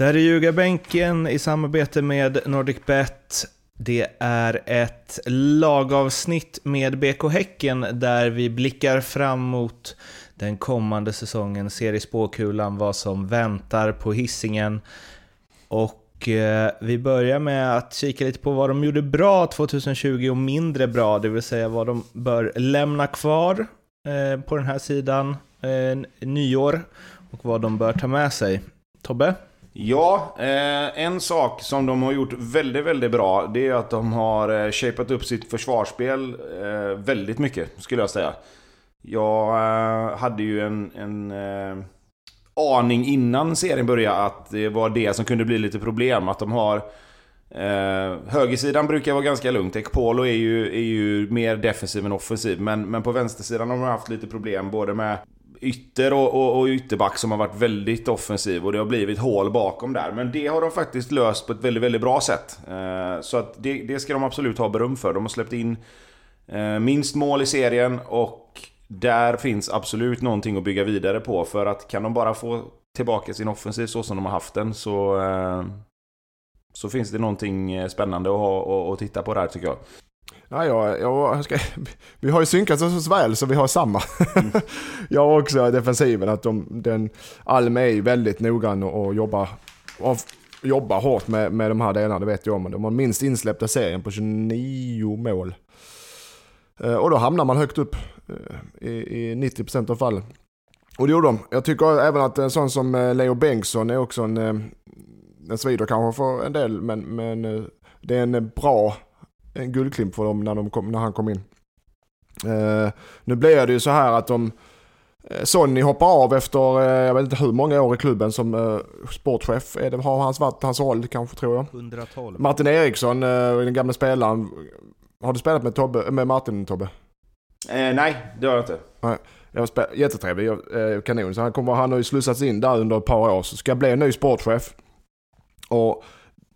Det här är Ljugarbänken i samarbete med NordicBet. Det är ett lagavsnitt med BK Häcken där vi blickar fram mot den kommande säsongen, ser i spåkulan vad som väntar på hissingen Och eh, vi börjar med att kika lite på vad de gjorde bra 2020 och mindre bra, det vill säga vad de bör lämna kvar eh, på den här sidan eh, nyår och vad de bör ta med sig. Tobbe? Ja, eh, en sak som de har gjort väldigt, väldigt bra det är att de har eh, shapat upp sitt försvarsspel eh, väldigt mycket, skulle jag säga. Jag eh, hade ju en, en eh, aning innan serien började att det var det som kunde bli lite problem. Att de har... Eh, högersidan brukar vara ganska lugnt. Ekpolo är ju, är ju mer defensiv än offensiv. Men, men på vänstersidan har de haft lite problem både med ytter och, och, och ytterback som har varit väldigt offensiv och det har blivit hål bakom där. Men det har de faktiskt löst på ett väldigt, väldigt bra sätt. Eh, så att det, det ska de absolut ha beröm för. De har släppt in eh, minst mål i serien och där finns absolut någonting att bygga vidare på. För att kan de bara få tillbaka sin offensiv så som de har haft den så... Eh, så finns det någonting eh, spännande att, ha, och titta på där tycker jag. Ja, jag, jag ska, vi har ju synkat oss så väl så vi har samma. Mm. jag har också defensiven, att de, den, Alme är väldigt noggrann och, och jobbar, och jobbar hårt med, med de här delarna, det vet jag om. De har minst insläppta serien på 29 mål. Eh, och då hamnar man högt upp eh, i, i 90% av fallen. Och det gjorde de. Jag tycker även att en sån som eh, Leo Bengtsson är också en, en svider kanske för en del, men, men det är en bra en guldklimp för dem när, de kom, när han kom in. Uh, nu blir det ju så här att de Sonny hoppar av efter, jag vet inte hur många år i klubben som uh, sportchef. Är det, har hans varit hans roll kanske tror jag. 112. Martin Eriksson, uh, den gamla spelaren, har du spelat med, Tobbe, med Martin Tobbe? Eh, nej, det har jag inte. Nej. Jag spel, jättetrevlig, eh, kanon. Så han, kommer, han har ju slussats in där under ett par år. Så ska bli en ny sportchef. Och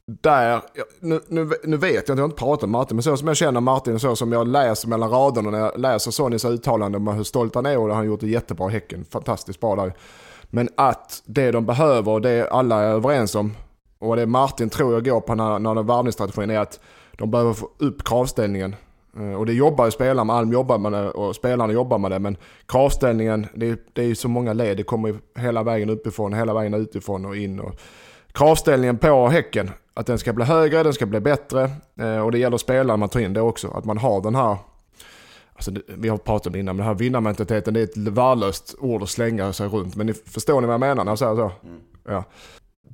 där, nu, nu, nu vet jag inte, jag har inte pratat med Martin, men så som jag känner Martin och så som jag läser mellan raderna när jag läser Sonnys uttalanden om hur stolt han är och han har gjort det jättebra i Häcken. Fantastiskt bra där. Men att det de behöver och det alla är överens om och det Martin tror jag går på när, när varvningsstrategin är att de behöver få upp kravställningen. Eh, och det jobbar ju spelarna med, Alm jobbar med det och spelarna jobbar med det. Men kravställningen, det, det är ju så många led. Det kommer ju hela vägen uppifrån, hela vägen utifrån och in. Och kravställningen på Häcken, att den ska bli högre, den ska bli bättre. Eh, och det gäller spelarna man tar in det också. Att man har den här, alltså vi har pratat om det innan, men den här vinnarmentaliteten det är ett värdelöst ord att slänga sig runt. Men ni förstår ni vad jag menar när jag säger så? Mm. Ja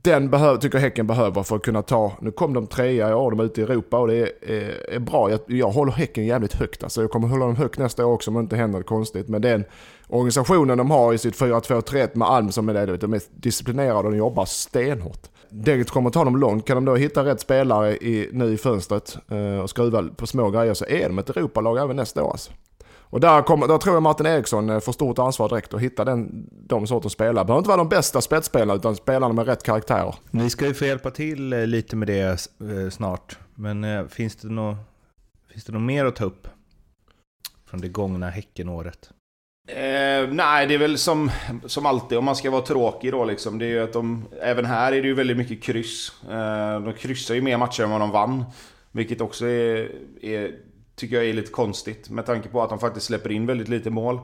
den behöv, tycker Häcken behöver för att kunna ta, nu kom de trea i år, de är ute i Europa och det är, är, är bra. Jag, jag, håller Häcken jävligt högt. Alltså jag kommer hålla dem högt nästa år också om det inte händer konstigt. Men den organisationen de har i sitt 4-2-3-1 med Alm som är det, de är disciplinerade och de jobbar stenhårt. Det kommer ta dem långt. Kan de då hitta rätt spelare i, nu i fönstret eh, och skruva på små grejer så är de ett Europalag även nästa år. Alltså. Och där, kommer, där tror jag Martin Eriksson eh, får stort ansvar direkt att hitta den, de sortens spelare. Behöver inte vara de bästa spetsspelarna utan spelarna med rätt karaktärer. Ni ska ju få hjälpa till eh, lite med det eh, snart. Men finns det något, finns det något mer att ta upp? Från det gångna Häckenåret? Eh, nej, det är väl som, som alltid om man ska vara tråkig då liksom. Det är ju att de, även här är det ju väldigt mycket kryss. Eh, de kryssar ju mer matcher än vad de vann. Vilket också är, är tycker jag är lite konstigt med tanke på att de faktiskt släpper in väldigt lite mål. Eh,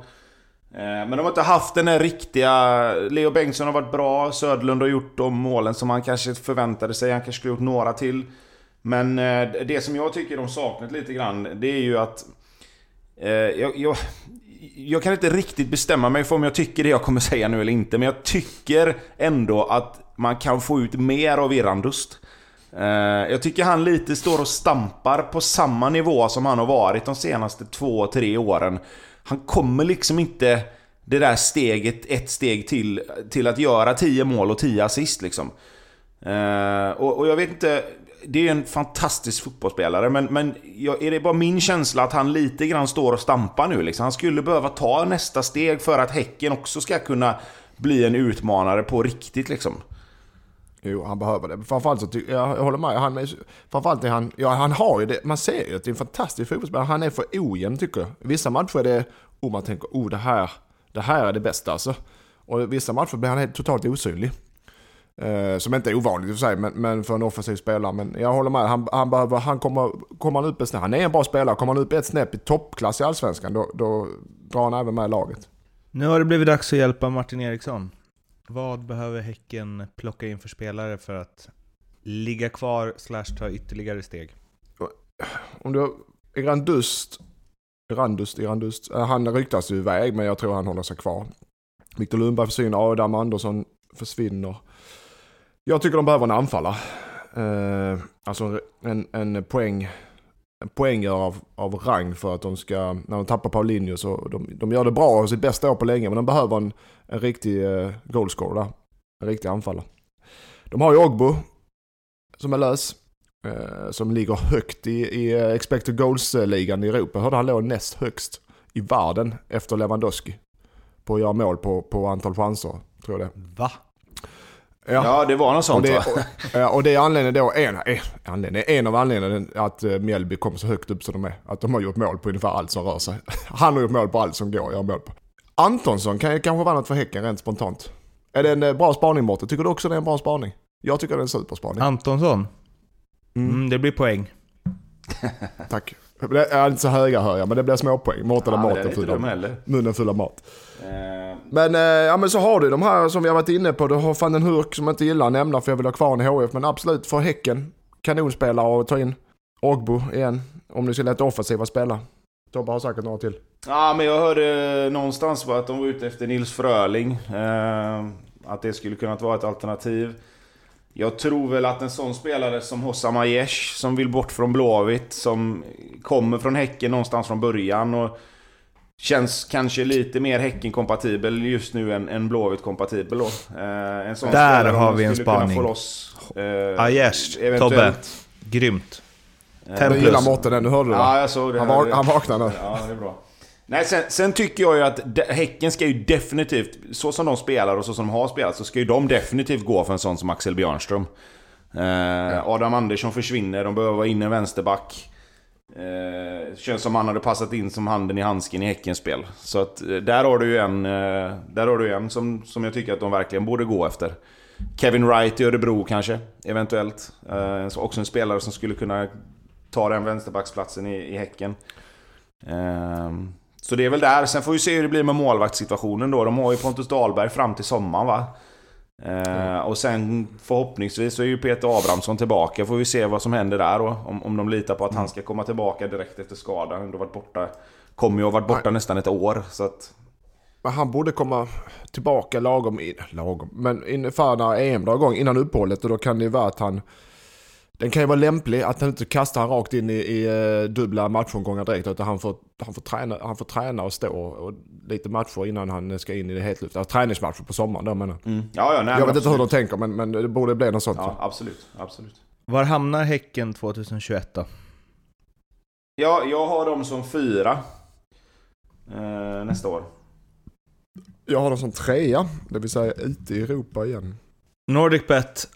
men de har inte haft den där riktiga... Leo Bengtsson har varit bra, Söderlund har gjort de målen som han kanske förväntade sig. Han kanske skulle gjort några till. Men eh, det som jag tycker de saknat lite grann, det är ju att... Eh, jag, jag, jag kan inte riktigt bestämma mig för om jag tycker det jag kommer säga nu eller inte, men jag tycker ändå att man kan få ut mer av Irandust. Eh, jag tycker han lite står och stampar på samma nivå som han har varit de senaste två, tre åren. Han kommer liksom inte det där steget, ett steg till, till att göra 10 mål och 10 assist liksom. Eh, och, och, jag vet inte, det är en fantastisk fotbollsspelare men, men är det bara min känsla att han lite grann står och stampar nu liksom? Han skulle behöva ta nästa steg för att Häcken också ska kunna bli en utmanare på riktigt liksom. Jo, han behöver det. Framförallt så tycker jag, jag håller med. Han är, framförallt är han, ja han har ju det, man ser ju att det är en fantastisk fotbollsspelare. Han är för ojämn tycker jag. Vissa matcher är det, oh man tänker, oh det här, det här är det bästa alltså. Och vissa matcher blir han helt totalt osynlig. Eh, som inte är ovanligt i och för sig, men, men för en offensiv spelare. Men jag håller med, han, han, behöver, han kommer, kommer han upp ett snäpp, han är en bra spelare, kommer han upp ett snäpp i toppklass i Allsvenskan då, då drar han även med laget. Nu har det blivit dags att hjälpa Martin Eriksson. Vad behöver Häcken plocka in för spelare för att ligga kvar slash ta ytterligare steg? Om du, Irandust, Irandust, Irandust, eh, han ryktas ju iväg men jag tror han håller sig kvar. Viktor Lundberg försvinner, Adam Andersson försvinner. Jag tycker de behöver en anfallare. Eh, alltså en, en poäng en poängare av, av rang för att de ska, när de tappar Paulinho så de, de gör det bra och sitt bästa år på länge men de behöver en, en riktig eh, goalscorer där. En riktig anfallare. De har ju Ogbo som är lös. Eh, som ligger högt i, i eh, expected goals-ligan i Europa. Jag hörde han låg näst högst i världen efter Lewandowski. På att göra mål på, på antal chanser, tror jag det. Va? Ja, ja det var något Och sånt det, va? och, och det är anledningen då, en, en, anledning, en av anledningarna att eh, Mjällby kommer så högt upp som de är. Att de har gjort mål på ungefär allt som rör sig. Han har gjort mål på allt som går att göra mål på. Antonsson kan ju kanske vara något för Häcken rent spontant. Är det en eh, bra spaning Mårten? Tycker du också det är en bra spaning? Jag tycker det är en superspaning. Antonsson? Mm. Mm, det blir poäng. Tack. Det är inte så höga hör jag, men det blir småpoäng. Mårten Ja, är maten full av, munnen full av mat. Eh, Men, eh, ja, men så har du de här som vi har varit inne på. Du har fan en Hurk som jag inte gillar att nämna för jag vill ha kvar en HF. Men absolut för Häcken. Kanonspelare att ta in. Ogbo igen. Om du ska leta offensiva spela. Tobbe har säkert några till. Ja, men jag hörde någonstans att de var ute efter Nils Fröling. Eh, att det skulle kunna vara ett alternativ. Jag tror väl att en sån spelare som Hossam Aiesh, som vill bort från Blåvitt, som kommer från Häcken någonstans från början och känns kanske lite mer Häcken-kompatibel just nu än, än Blåvitt-kompatibel då. Eh, en sån Där har vi en spaning. Få loss, eh, Aiesh, Tobbe. Grymt. Eh, Fem Nu plus. gillar Mårten den, nu hörde du Ja, det. jag såg det. Han, vak- han vaknar nu. Ja, det är bra. Nej, sen, sen tycker jag ju att de, Häcken ska ju definitivt, så som de spelar och så som de har spelat, så ska ju de definitivt gå för en sån som Axel Björnström. Eh, Adam Andersson försvinner, de behöver vara in en vänsterback. Eh, känns som han hade passat in som handen i handsken i Häckens spel. Så att eh, där har du ju en, eh, där har du en som, som jag tycker att de verkligen borde gå efter. Kevin Wright i Örebro kanske, eventuellt. Eh, så också en spelare som skulle kunna ta den vänsterbacksplatsen i, i Häcken. Ehm, så det är väl där. Sen får vi se hur det blir med målvaktssituationen då. De har ju Pontus Dahlberg fram till sommaren va? Ehm, och sen förhoppningsvis så är ju Peter Abrahamsson tillbaka. Får vi se vad som händer där då. Om, om de litar på att han ska komma tillbaka direkt efter skadan. Han har varit borta, kommer ju ha varit borta nästan ett år. Så att, Men han borde komma tillbaka lagom, in, lagom men ungefär när EM drar igång innan uppehållet och då kan det ju vara att han den kan ju vara lämplig att han inte kastar han rakt in i, i eh, dubbla matchomgångar direkt utan han får, han, får träna, han får träna och stå och, och lite matcher innan han ska in i det hetluftiga. Träningsmatcher på sommaren då menar jag. ja, ja, nej, Jag vet inte hur de absolut. tänker men, men det borde bli något sånt. Ja, absolut. absolut. Var hamnar Häcken 2021 då? Ja, jag har dem som fyra. Eh, nästa år. Jag har dem som trea, det vill säga ute i Europa igen. NordicBet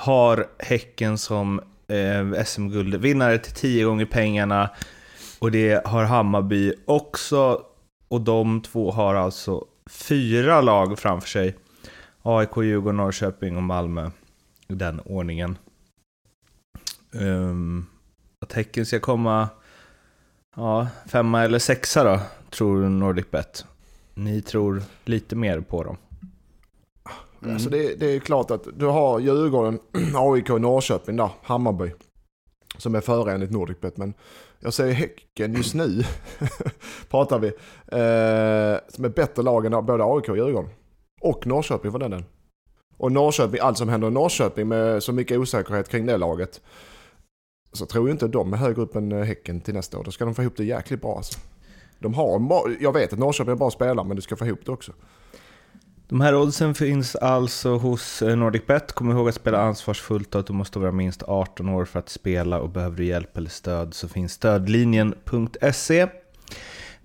har Häcken som eh, SM-guldvinnare till tio gånger pengarna. Och det har Hammarby också. Och de två har alltså fyra lag framför sig. AIK, Djurgården, Norrköping och Malmö. I den ordningen. Um, att Häcken ska komma ja, femma eller sexa då, tror NordicBet. Ni tror lite mer på dem. Mm. Alltså det, det är klart att du har Djurgården, AIK Norrköping där, Hammarby. Som är före enligt Nordicbet. Men jag säger Häcken just nu, pratar vi, eh, som är bättre lag än både AIK och Djurgården. Och Norrköping för den delen. Och Norrköping, allt som händer i Norrköping med så mycket osäkerhet kring det laget. Så tror ju inte de är högre upp än eh, Häcken till nästa år. Då ska de få ihop det jäkligt bra alltså. De har, bra- jag vet att Norrköping är en bra spelare men du ska få ihop det också. De här oddsen finns alltså hos eh, NordicBet. Kom ihåg att spela ansvarsfullt och att du måste vara minst 18 år för att spela och behöver du hjälp eller stöd så finns stödlinjen.se.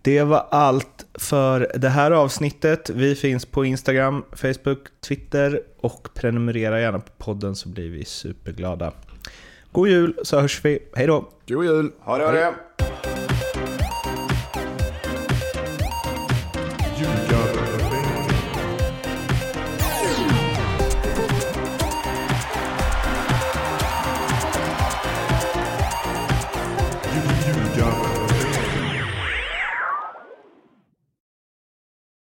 Det var allt för det här avsnittet. Vi finns på Instagram, Facebook, Twitter och prenumerera gärna på podden så blir vi superglada. God jul så hörs vi. Hej då! God jul! Ha det, ha det!